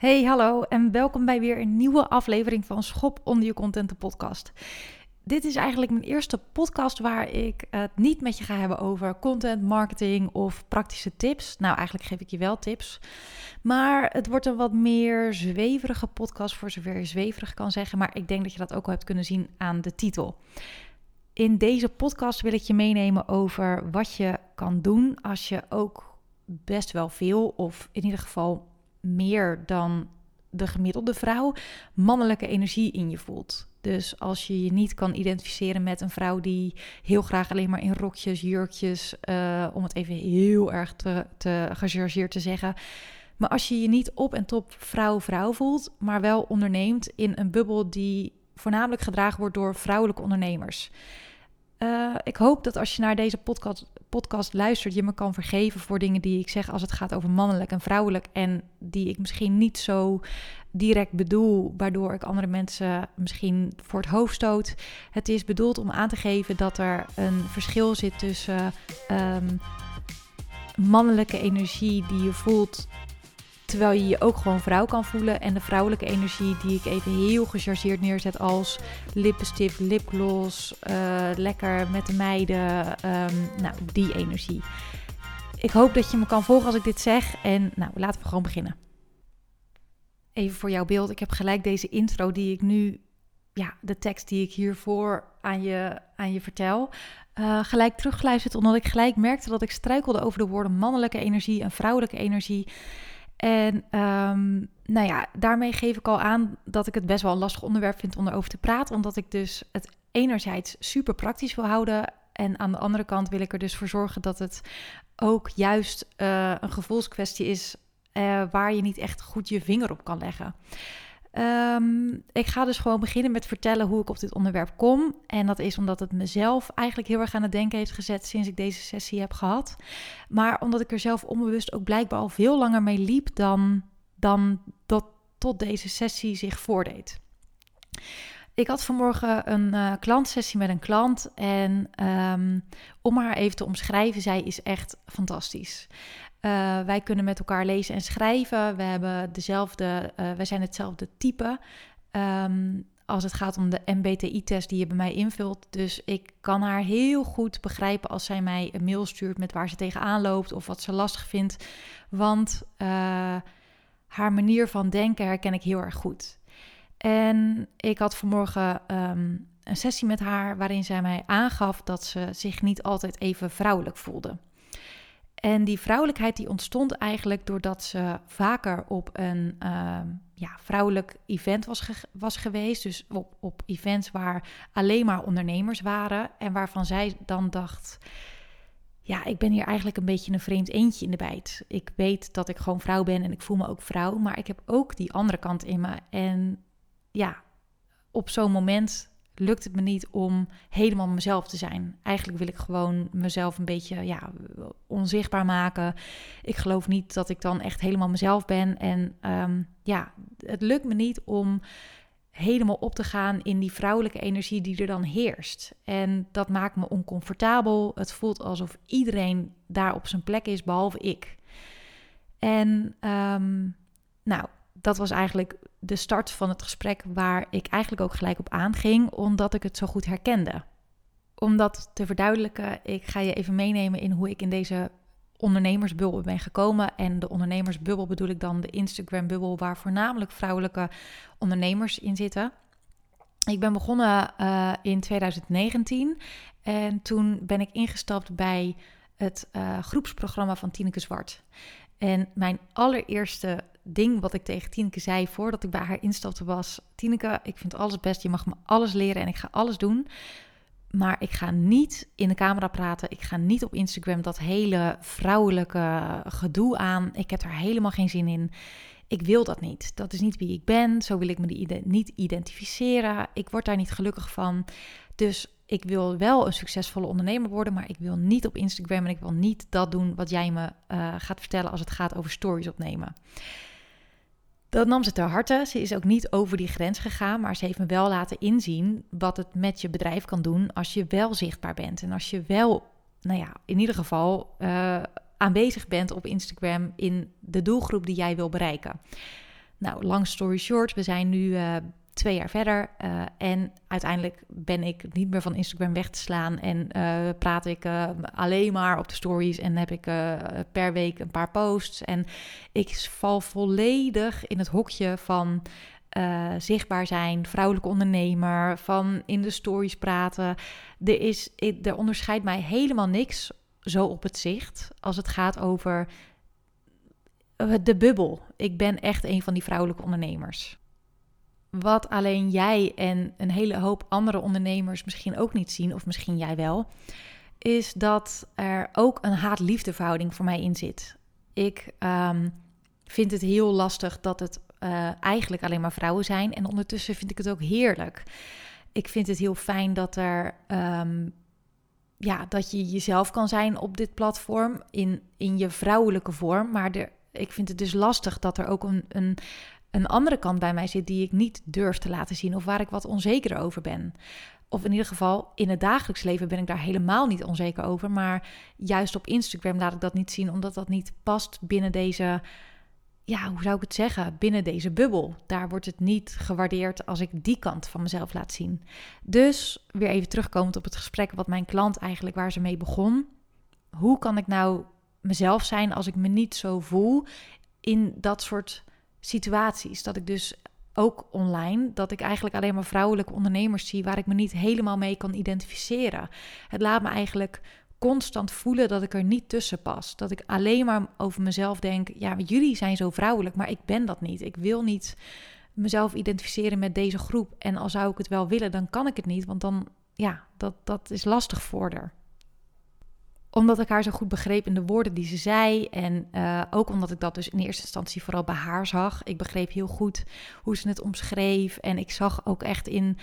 Hey, hallo en welkom bij weer een nieuwe aflevering van Schop onder je content de podcast. Dit is eigenlijk mijn eerste podcast waar ik het niet met je ga hebben over content, marketing of praktische tips. Nou, eigenlijk geef ik je wel tips. Maar het wordt een wat meer zweverige podcast, voor zover je zweverig kan zeggen. Maar ik denk dat je dat ook al hebt kunnen zien aan de titel. In deze podcast wil ik je meenemen over wat je kan doen als je ook best wel veel, of in ieder geval meer dan de gemiddelde vrouw, mannelijke energie in je voelt. Dus als je je niet kan identificeren met een vrouw die heel graag alleen maar in rokjes, jurkjes, uh, om het even heel erg te, te gechargeerd te zeggen. Maar als je je niet op en top vrouw-vrouw voelt, maar wel onderneemt in een bubbel die voornamelijk gedragen wordt door vrouwelijke ondernemers. Uh, ik hoop dat als je naar deze podcast, podcast luistert, je me kan vergeven voor dingen die ik zeg als het gaat over mannelijk en vrouwelijk. En die ik misschien niet zo direct bedoel, waardoor ik andere mensen misschien voor het hoofd stoot. Het is bedoeld om aan te geven dat er een verschil zit tussen um, mannelijke energie die je voelt Terwijl je je ook gewoon vrouw kan voelen. En de vrouwelijke energie die ik even heel gechargeerd neerzet als lippenstift, lipgloss, uh, lekker met de meiden. Um, nou, die energie. Ik hoop dat je me kan volgen als ik dit zeg. En nou, laten we gewoon beginnen. Even voor jouw beeld. Ik heb gelijk deze intro die ik nu, ja, de tekst die ik hiervoor aan je, aan je vertel. Uh, gelijk teruggeluisterd, omdat ik gelijk merkte dat ik struikelde over de woorden mannelijke energie en vrouwelijke energie. En um, nou ja, daarmee geef ik al aan dat ik het best wel een lastig onderwerp vind om erover te praten. Omdat ik dus het enerzijds super praktisch wil houden. En aan de andere kant wil ik er dus voor zorgen dat het ook juist uh, een gevoelskwestie is uh, waar je niet echt goed je vinger op kan leggen. Um, ik ga dus gewoon beginnen met vertellen hoe ik op dit onderwerp kom. En dat is omdat het mezelf eigenlijk heel erg aan het denken heeft gezet sinds ik deze sessie heb gehad. Maar omdat ik er zelf onbewust ook blijkbaar al veel langer mee liep dan, dan dat tot deze sessie zich voordeed. Ik had vanmorgen een uh, klantsessie met een klant. En um, om haar even te omschrijven, zij is echt fantastisch. Uh, wij kunnen met elkaar lezen en schrijven. We hebben dezelfde, uh, wij zijn hetzelfde type. Um, als het gaat om de MBTI-test die je bij mij invult. Dus ik kan haar heel goed begrijpen als zij mij een mail stuurt met waar ze tegenaan loopt of wat ze lastig vindt. Want uh, haar manier van denken herken ik heel erg goed. En ik had vanmorgen um, een sessie met haar waarin zij mij aangaf dat ze zich niet altijd even vrouwelijk voelde. En die vrouwelijkheid die ontstond eigenlijk doordat ze vaker op een uh, ja, vrouwelijk event was, was geweest. Dus op, op events waar alleen maar ondernemers waren. En waarvan zij dan dacht, ja, ik ben hier eigenlijk een beetje een vreemd eentje in de bijt. Ik weet dat ik gewoon vrouw ben en ik voel me ook vrouw. Maar ik heb ook die andere kant in me. En ja, op zo'n moment lukt het me niet om helemaal mezelf te zijn. Eigenlijk wil ik gewoon mezelf een beetje ja, onzichtbaar maken. Ik geloof niet dat ik dan echt helemaal mezelf ben. En um, ja, het lukt me niet om helemaal op te gaan in die vrouwelijke energie die er dan heerst. En dat maakt me oncomfortabel. Het voelt alsof iedereen daar op zijn plek is, behalve ik. En um, nou, dat was eigenlijk de start van het gesprek waar ik eigenlijk ook gelijk op aanging, omdat ik het zo goed herkende. Om dat te verduidelijken, ik ga je even meenemen in hoe ik in deze ondernemersbubbel ben gekomen. En de ondernemersbubbel bedoel ik dan de Instagram-bubbel, waar voornamelijk vrouwelijke ondernemers in zitten. Ik ben begonnen uh, in 2019 en toen ben ik ingestapt bij het uh, groepsprogramma van Tineke Zwart. En mijn allereerste ding wat ik tegen Tineke zei voordat ik bij haar instapte was: Tineke, ik vind alles best. Je mag me alles leren en ik ga alles doen. Maar ik ga niet in de camera praten. Ik ga niet op Instagram dat hele vrouwelijke gedoe aan. Ik heb er helemaal geen zin in. Ik wil dat niet. Dat is niet wie ik ben. Zo wil ik me niet identificeren. Ik word daar niet gelukkig van. Dus ik wil wel een succesvolle ondernemer worden, maar ik wil niet op Instagram en ik wil niet dat doen wat jij me uh, gaat vertellen als het gaat over stories opnemen. Dat nam ze ter harte. Ze is ook niet over die grens gegaan, maar ze heeft me wel laten inzien wat het met je bedrijf kan doen als je wel zichtbaar bent. En als je wel, nou ja, in ieder geval uh, aanwezig bent op Instagram in de doelgroep die jij wil bereiken. Nou, long story short, we zijn nu uh, twee jaar verder. Uh, en uiteindelijk ben ik niet meer van Instagram weg te slaan. En uh, praat ik alleen maar op de stories. En heb ik per week een paar posts. En ik val volledig in het hokje van zichtbaar zijn, vrouwelijke ondernemer, van in de stories praten. Er, is, er onderscheidt mij helemaal niks zo op het zicht als het gaat over de bubbel. Ik ben echt een van die vrouwelijke ondernemers. Wat alleen jij en een hele hoop andere ondernemers misschien ook niet zien, of misschien jij wel, is dat er ook een haat-liefde verhouding voor mij in zit. Ik um, vind het heel lastig dat het uh, eigenlijk alleen maar vrouwen zijn. En ondertussen vind ik het ook heerlijk. Ik vind het heel fijn dat er. Um, ja, dat je jezelf kan zijn op dit platform in, in je vrouwelijke vorm. Maar er, ik vind het dus lastig dat er ook een, een, een andere kant bij mij zit die ik niet durf te laten zien of waar ik wat onzeker over ben. Of in ieder geval in het dagelijks leven ben ik daar helemaal niet onzeker over. Maar juist op Instagram laat ik dat niet zien, omdat dat niet past binnen deze ja, hoe zou ik het zeggen, binnen deze bubbel. Daar wordt het niet gewaardeerd als ik die kant van mezelf laat zien. Dus weer even terugkomend op het gesprek wat mijn klant eigenlijk waar ze mee begon. Hoe kan ik nou mezelf zijn als ik me niet zo voel in dat soort situaties? Dat ik dus ook online, dat ik eigenlijk alleen maar vrouwelijke ondernemers zie waar ik me niet helemaal mee kan identificeren. Het laat me eigenlijk constant voelen dat ik er niet tussen pas. Dat ik alleen maar over mezelf denk: ja, jullie zijn zo vrouwelijk, maar ik ben dat niet. Ik wil niet mezelf identificeren met deze groep. En al zou ik het wel willen, dan kan ik het niet, want dan, ja, dat, dat is lastig voor haar omdat ik haar zo goed begreep in de woorden die ze zei. En uh, ook omdat ik dat dus in eerste instantie vooral bij haar zag. Ik begreep heel goed hoe ze het omschreef. En ik zag ook echt in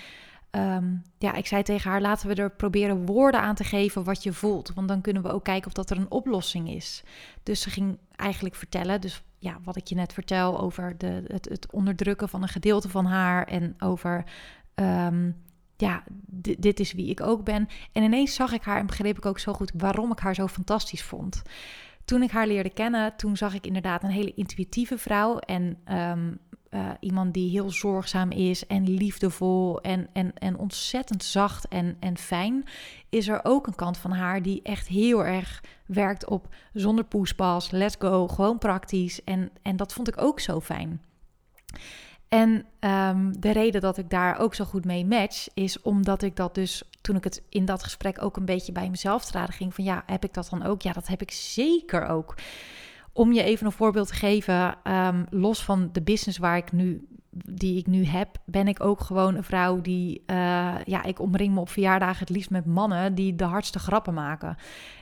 Um, ja, ik zei tegen haar: laten we er proberen woorden aan te geven wat je voelt. Want dan kunnen we ook kijken of dat er een oplossing is. Dus ze ging eigenlijk vertellen, dus ja, wat ik je net vertel over de, het, het onderdrukken van een gedeelte van haar en over. Um, ja, dit is wie ik ook ben. En ineens zag ik haar en begreep ik ook zo goed waarom ik haar zo fantastisch vond. Toen ik haar leerde kennen, toen zag ik inderdaad een hele intuïtieve vrouw. En um, uh, iemand die heel zorgzaam is en liefdevol en, en, en ontzettend zacht en, en fijn, is er ook een kant van haar die echt heel erg werkt op zonder poespas, let's go, gewoon praktisch. En, en dat vond ik ook zo fijn. En um, de reden dat ik daar ook zo goed mee match, is omdat ik dat dus, toen ik het in dat gesprek ook een beetje bij mezelf te raden ging, van ja, heb ik dat dan ook? Ja, dat heb ik zeker ook. Om je even een voorbeeld te geven, um, los van de business waar ik nu, die ik nu heb, ben ik ook gewoon een vrouw die, uh, ja, ik omring me op verjaardagen het liefst met mannen die de hardste grappen maken.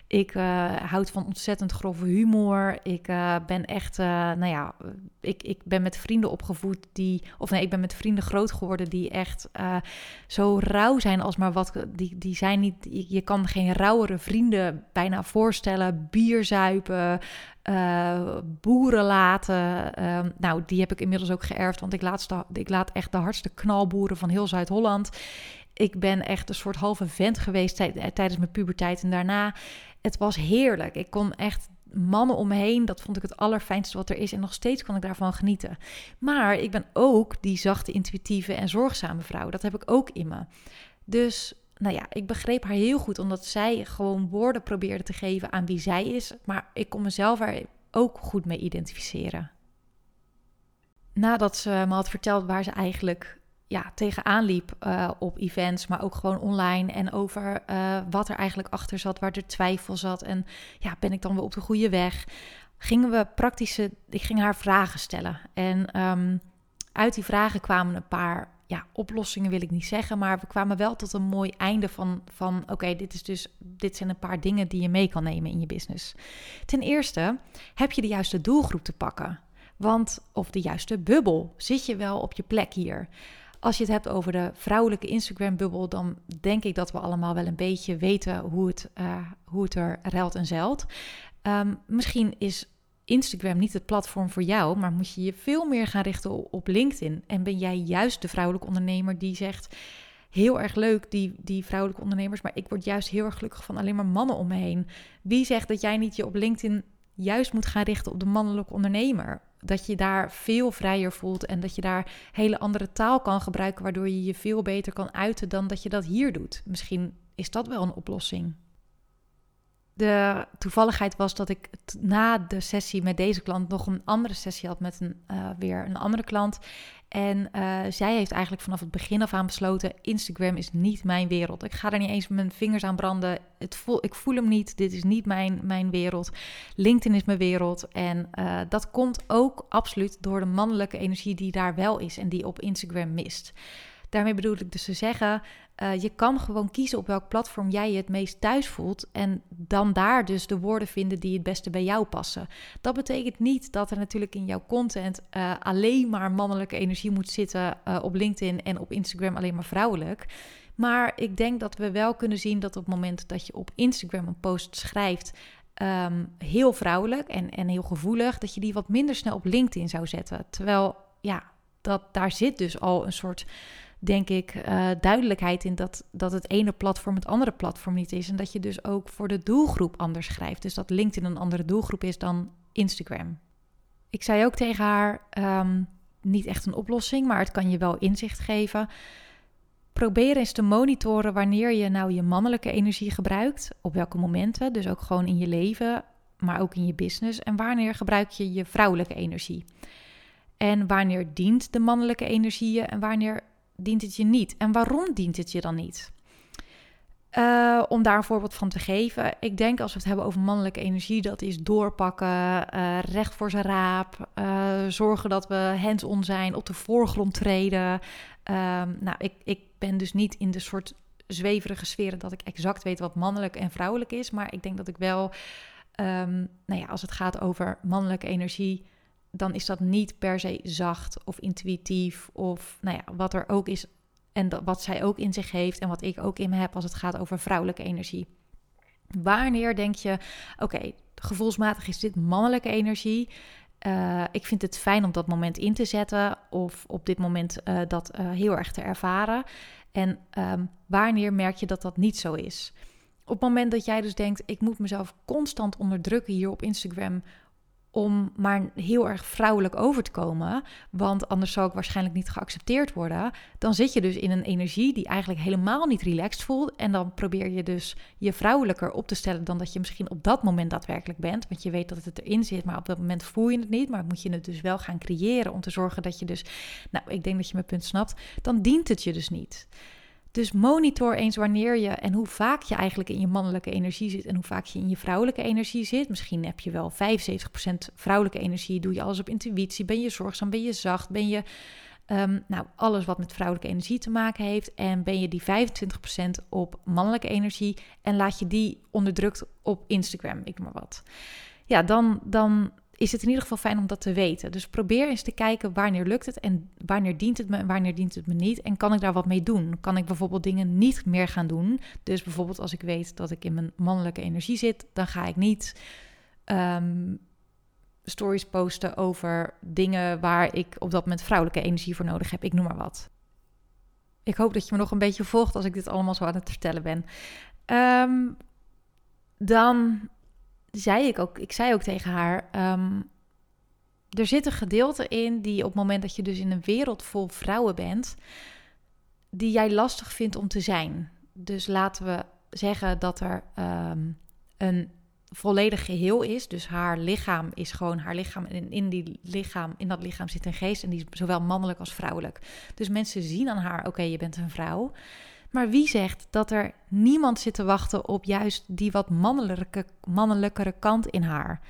Ik uh, houd van ontzettend grove humor. Ik uh, ben echt, uh, nou ja, ik, ik ben met vrienden opgevoed die, of nee, ik ben met vrienden groot geworden die echt zo rauw zijn als maar wat. Die, die zijn niet, je kan geen rauwere vrienden bijna voorstellen. Bier zuipen, boeren laten. Ehm, nou, die heb ik inmiddels ook geërfd, want ik laat, ik laat echt de hardste knalboeren van heel Zuid-Holland ik ben echt een soort halve vent geweest tijdens mijn puberteit en daarna het was heerlijk. Ik kon echt mannen om me heen, dat vond ik het allerfijnste wat er is. En nog steeds kan ik daarvan genieten. Maar ik ben ook die zachte, intuïtieve en zorgzame vrouw. Dat heb ik ook in me. Dus nou ja, ik begreep haar heel goed, omdat zij gewoon woorden probeerde te geven aan wie zij is. Maar ik kon mezelf er ook goed mee identificeren. Nadat ze me had verteld waar ze eigenlijk ja, tegenaan liep uh, op events, maar ook gewoon online. En over uh, wat er eigenlijk achter zat, waar er twijfel zat. En ja, ben ik dan weer op de goede weg? Gingen we praktische. Ik ging haar vragen stellen. En um, uit die vragen kwamen een paar ja, oplossingen, wil ik niet zeggen. Maar we kwamen wel tot een mooi einde van. van Oké, dit is dus. Dit zijn een paar dingen die je mee kan nemen in je business. Ten eerste heb je de juiste doelgroep te pakken. Want, of de juiste bubbel. Zit je wel op je plek hier? Als je het hebt over de vrouwelijke Instagram-bubbel, dan denk ik dat we allemaal wel een beetje weten hoe het, uh, hoe het er ruilt en zeilt. Um, misschien is Instagram niet het platform voor jou, maar moet je je veel meer gaan richten op LinkedIn. En ben jij juist de vrouwelijke ondernemer die zegt: heel erg leuk, die, die vrouwelijke ondernemers, maar ik word juist heel erg gelukkig van alleen maar mannen om me heen. Wie zegt dat jij niet je op LinkedIn juist moet gaan richten op de mannelijke ondernemer? Dat je daar veel vrijer voelt en dat je daar hele andere taal kan gebruiken, waardoor je je veel beter kan uiten dan dat je dat hier doet. Misschien is dat wel een oplossing. De toevalligheid was dat ik na de sessie met deze klant nog een andere sessie had met een, uh, weer een andere klant. En uh, zij heeft eigenlijk vanaf het begin af aan besloten: Instagram is niet mijn wereld. Ik ga er niet eens mijn vingers aan branden. Het voel, ik voel hem niet. Dit is niet mijn, mijn wereld. LinkedIn is mijn wereld. En uh, dat komt ook absoluut door de mannelijke energie die daar wel is en die op Instagram mist. Daarmee bedoel ik dus te zeggen, uh, je kan gewoon kiezen op welk platform jij je het meest thuis voelt en dan daar dus de woorden vinden die het beste bij jou passen. Dat betekent niet dat er natuurlijk in jouw content uh, alleen maar mannelijke energie moet zitten uh, op LinkedIn en op Instagram alleen maar vrouwelijk. Maar ik denk dat we wel kunnen zien dat op het moment dat je op Instagram een post schrijft, um, heel vrouwelijk en, en heel gevoelig, dat je die wat minder snel op LinkedIn zou zetten. Terwijl, ja, dat, daar zit dus al een soort denk ik, uh, duidelijkheid in dat, dat het ene platform het andere platform niet is. En dat je dus ook voor de doelgroep anders schrijft. Dus dat LinkedIn een andere doelgroep is dan Instagram. Ik zei ook tegen haar, um, niet echt een oplossing, maar het kan je wel inzicht geven. Probeer eens te monitoren wanneer je nou je mannelijke energie gebruikt. Op welke momenten, dus ook gewoon in je leven, maar ook in je business. En wanneer gebruik je je vrouwelijke energie. En wanneer dient de mannelijke energie je en wanneer dient het je niet? En waarom dient het je dan niet? Uh, om daar een voorbeeld van te geven. Ik denk als we het hebben over mannelijke energie, dat is doorpakken, uh, recht voor zijn raap, uh, zorgen dat we hands-on zijn, op de voorgrond treden. Um, nou, ik, ik ben dus niet in de soort zweverige sferen dat ik exact weet wat mannelijk en vrouwelijk is. Maar ik denk dat ik wel, um, nou ja, als het gaat over mannelijke energie, dan is dat niet per se zacht of intuïtief of nou ja, wat er ook is en wat zij ook in zich heeft en wat ik ook in me heb als het gaat over vrouwelijke energie. Wanneer denk je, oké, gevoelsmatig is dit mannelijke energie. Uh, ik vind het fijn om dat moment in te zetten of op dit moment uh, dat uh, heel erg te ervaren. En um, wanneer merk je dat dat niet zo is? Op het moment dat jij dus denkt, ik moet mezelf constant onderdrukken hier op Instagram om maar heel erg vrouwelijk over te komen, want anders zou ik waarschijnlijk niet geaccepteerd worden, dan zit je dus in een energie die eigenlijk helemaal niet relaxed voelt en dan probeer je dus je vrouwelijker op te stellen dan dat je misschien op dat moment daadwerkelijk bent, want je weet dat het erin zit, maar op dat moment voel je het niet, maar moet je het dus wel gaan creëren om te zorgen dat je dus, nou, ik denk dat je mijn punt snapt, dan dient het je dus niet. Dus monitor eens wanneer je en hoe vaak je eigenlijk in je mannelijke energie zit en hoe vaak je in je vrouwelijke energie zit. Misschien heb je wel 75% vrouwelijke energie. Doe je alles op intuïtie? Ben je zorgzaam? Ben je zacht? Ben je um, nou, alles wat met vrouwelijke energie te maken heeft? En ben je die 25% op mannelijke energie en laat je die onderdrukt op Instagram? Ik maar wat. Ja, dan, dan is het in ieder geval fijn om dat te weten. Dus probeer eens te kijken wanneer lukt het en wanneer dient het me en wanneer dient het me niet. En kan ik daar wat mee doen? Kan ik bijvoorbeeld dingen niet meer gaan doen? Dus bijvoorbeeld als ik weet dat ik in mijn mannelijke energie zit, dan ga ik niet um, stories posten over dingen waar ik op dat moment vrouwelijke energie voor nodig heb. Ik noem maar wat. Ik hoop dat je me nog een beetje volgt als ik dit allemaal zo aan het vertellen ben. Um, dan zei ik ook, ik zei ook tegen haar, um, er zit een gedeelte in die op het moment dat je dus in een wereld vol vrouwen bent, die jij lastig vindt om te zijn. Dus laten we zeggen dat er um, een volledig geheel is. Dus haar lichaam is gewoon haar lichaam. En in, die lichaam, in dat lichaam zit een geest. En die is zowel mannelijk als vrouwelijk. Dus mensen zien aan haar: oké, je bent een vrouw. Maar wie zegt dat er niemand zit te wachten op juist die wat mannelijke, mannelijkere kant in haar?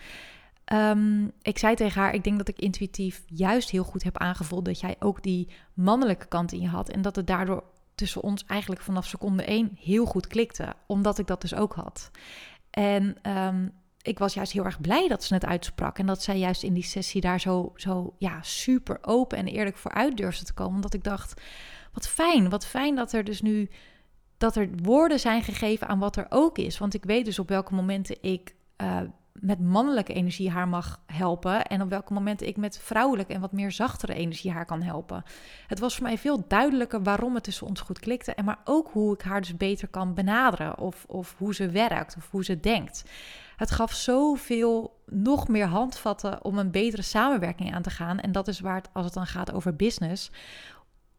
Um, ik zei tegen haar, ik denk dat ik intuïtief juist heel goed heb aangevoeld dat jij ook die mannelijke kant in je had. En dat het daardoor tussen ons eigenlijk vanaf seconde één heel goed klikte, omdat ik dat dus ook had. En um, ik was juist heel erg blij dat ze het uitsprak. En dat zij juist in die sessie daar zo, zo ja, super open en eerlijk voor uit durfde te komen. Omdat ik dacht, wat fijn, wat fijn dat er dus nu dat er woorden zijn gegeven aan wat er ook is. Want ik weet dus op welke momenten ik uh, met mannelijke energie haar mag helpen. En op welke momenten ik met vrouwelijke en wat meer zachtere energie haar kan helpen. Het was voor mij veel duidelijker waarom het tussen ons goed klikte. En maar ook hoe ik haar dus beter kan benaderen. Of, of hoe ze werkt of hoe ze denkt. het gaf zoveel nog meer handvatten om een betere samenwerking aan te gaan. En dat is waar het, als het dan gaat over business.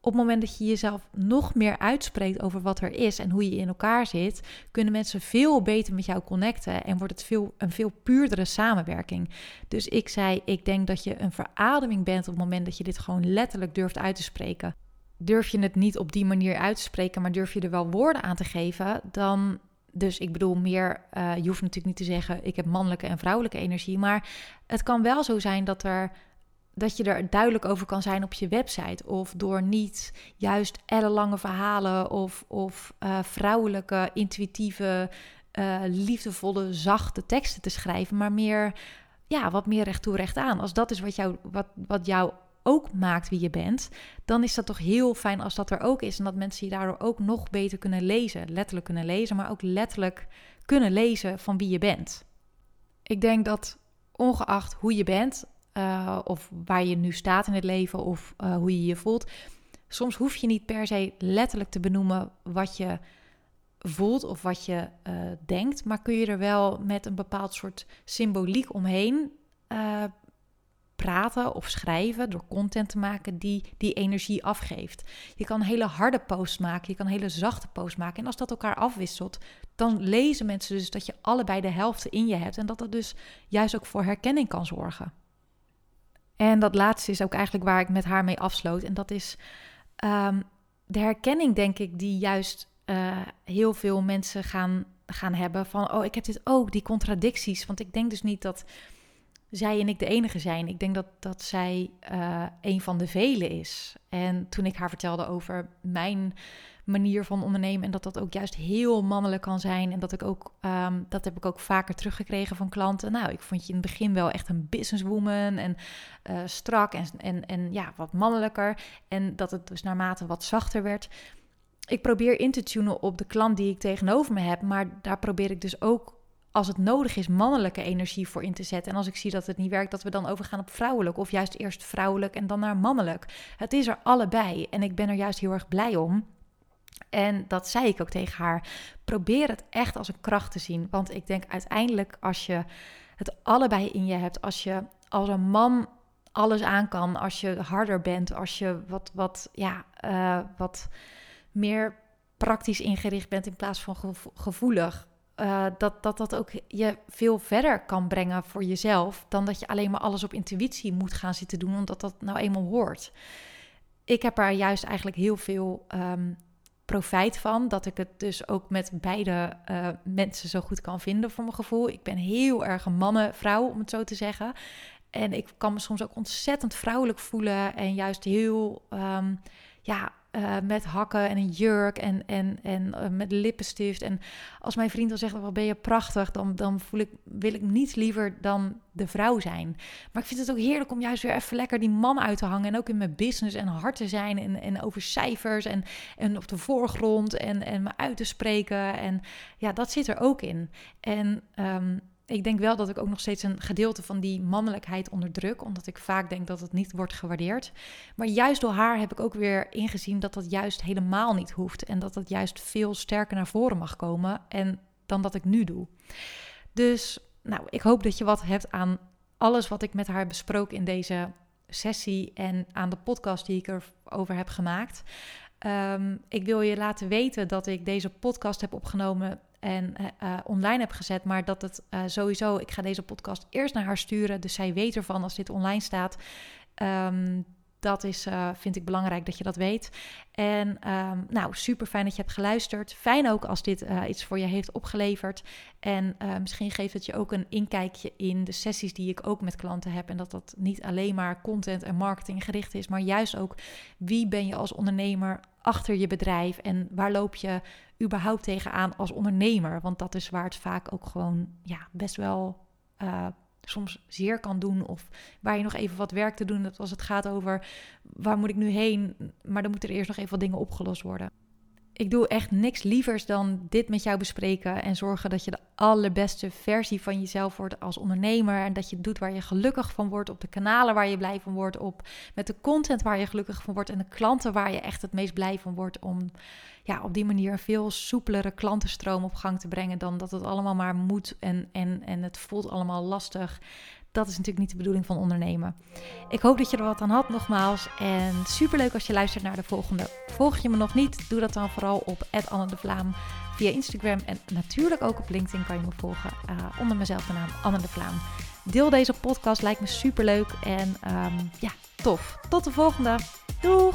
Op het moment dat je jezelf nog meer uitspreekt over wat er is en hoe je in elkaar zit, kunnen mensen veel beter met jou connecten en wordt het veel, een veel puurdere samenwerking. Dus ik zei, ik denk dat je een verademing bent op het moment dat je dit gewoon letterlijk durft uit te spreken. Durf je het niet op die manier uit te spreken, maar durf je er wel woorden aan te geven, dan dus ik bedoel meer, uh, je hoeft natuurlijk niet te zeggen, ik heb mannelijke en vrouwelijke energie. Maar het kan wel zo zijn dat, er, dat je er duidelijk over kan zijn op je website. Of door niet juist ellenlange verhalen of, of uh, vrouwelijke, intuïtieve, uh, liefdevolle, zachte teksten te schrijven. Maar meer, ja, wat meer recht toe recht aan. Als dat is wat jou, wat, wat jou ook maakt wie je bent, dan is dat toch heel fijn als dat er ook is. En dat mensen je daardoor ook nog beter kunnen lezen. Letterlijk kunnen lezen, maar ook letterlijk kunnen lezen van wie je bent. Ik denk dat ongeacht hoe je bent, uh, of waar je nu staat in het leven, of uh, hoe je je voelt, soms hoef je niet per se letterlijk te benoemen wat je voelt of wat je uh, denkt, maar kun je er wel met een bepaald soort symboliek omheen praten of schrijven, door content te maken die die energie afgeeft. Je kan hele harde posts maken, je kan hele zachte posts maken. En als dat elkaar afwisselt, dan lezen mensen dus dat je allebei de helft in je hebt. En dat dat dus juist ook voor herkenning kan zorgen. En dat laatste is ook eigenlijk waar ik met haar mee afsloot. En dat is um, de herkenning, denk ik, die juist uh, heel veel mensen gaan, gaan hebben. Van, oh, ik heb dit ook, die contradicties. Want ik denk dus niet dat zij en ik de enige zijn. Ik denk dat, dat zij uh, een van de velen is. En toen ik haar vertelde over mijn manier van ondernemen en dat dat ook juist heel mannelijk kan zijn en dat ik ook um, dat heb ik ook vaker teruggekregen van klanten. Nou, ik vond je in het begin wel echt een businesswoman en uh, strak en, en, en ja, wat mannelijker en dat het dus naarmate wat zachter werd. Ik probeer in te tunen op de klant die ik tegenover me heb, maar daar probeer ik dus ook als het nodig is, mannelijke energie voor in te zetten. En als ik zie dat het niet werkt, dat we dan overgaan op vrouwelijk. Of juist eerst vrouwelijk en dan naar mannelijk. Het is er allebei. En ik ben er juist heel erg blij om. En dat zei ik ook tegen haar. Probeer het echt als een kracht te zien. Want ik denk uiteindelijk als je het allebei in je hebt, als je als een man alles aan kan, als je harder bent, als je wat, wat, ja, uh, wat meer praktisch ingericht bent in plaats van gevoelig, uh, dat, dat dat ook je veel verder kan brengen voor jezelf. Dan dat je alleen maar alles op intuïtie moet gaan zitten doen, omdat dat nou eenmaal hoort. Ik heb er juist eigenlijk heel veel um, profijt van. Dat ik het dus ook met beide uh, mensen zo goed kan vinden voor mijn gevoel. Ik ben heel erg een mannenvrouw, om het zo te zeggen. En ik kan me soms ook ontzettend vrouwelijk voelen. En juist heel, um, ja, uh, met hakken en een jurk en, en, en uh, met lippenstift. En als mijn vriend dan zegt, wat ben je prachtig, dan, dan voel ik, wil ik niets liever dan de vrouw zijn. Maar ik vind het ook heerlijk om juist weer even lekker die man uit te hangen. En ook in mijn business en hard te zijn en, en over cijfers en, en op de voorgrond en, en me uit te spreken. En ja, dat zit er ook in. En... Um, ik denk wel dat ik ook nog steeds een gedeelte van die mannelijkheid onderdruk, omdat ik vaak denk dat het niet wordt gewaardeerd. Maar juist door haar heb ik ook weer ingezien dat dat juist helemaal niet hoeft en dat dat juist veel sterker naar voren mag komen en dan dat ik nu doe. Dus nou, ik hoop dat je wat hebt aan alles wat ik met haar besproken in deze sessie en aan de podcast die ik erover heb gemaakt. Um, ik wil je laten weten dat ik deze podcast heb opgenomen en uh, online heb gezet. Maar dat het uh, sowieso, ik ga deze podcast eerst naar haar sturen. Dus zij weet ervan als dit online staat. Um, dat is, uh, vind ik belangrijk dat je dat weet. En um, nou, super fijn dat je hebt geluisterd. Fijn ook als dit uh, iets voor je heeft opgeleverd. En uh, misschien geeft het je ook een inkijkje in de sessies die ik ook met klanten heb. En dat dat niet alleen maar content en marketing gericht is, maar juist ook wie ben je als ondernemer achter je bedrijf en waar loop je überhaupt tegenaan als ondernemer? Want dat is waar het vaak ook gewoon ja, best wel soms zeer kan doen. Of waar je nog even wat werk te doen hebt als het gaat over waar moet ik nu heen. Maar dan moeten er eerst nog even wat dingen opgelost worden. Ik doe echt niks lievers dan dit met jou bespreken en zorgen dat je de allerbeste versie van jezelf wordt als ondernemer en dat je doet waar je gelukkig van wordt, op de kanalen waar je blij van wordt, op met de content waar je gelukkig van wordt en de klanten waar je echt het meest blij van wordt om ja, op die manier een veel soepelere klantenstroom op gang te brengen dan dat het allemaal maar moet en, en, en het voelt allemaal lastig. Dat is natuurlijk niet de bedoeling van ondernemen. Ik hoop dat je er wat aan had, nogmaals. En superleuk als je luistert naar de volgende. Volg je me nog niet? Doe dat dan vooral op Anne de Vlaam via Instagram. En natuurlijk ook op LinkedIn kan je me volgen uh, onder mezelf naam Anne de Vlaam. Deel deze podcast, lijkt me superleuk. En um, ja, tof. Tot de volgende. Doeg!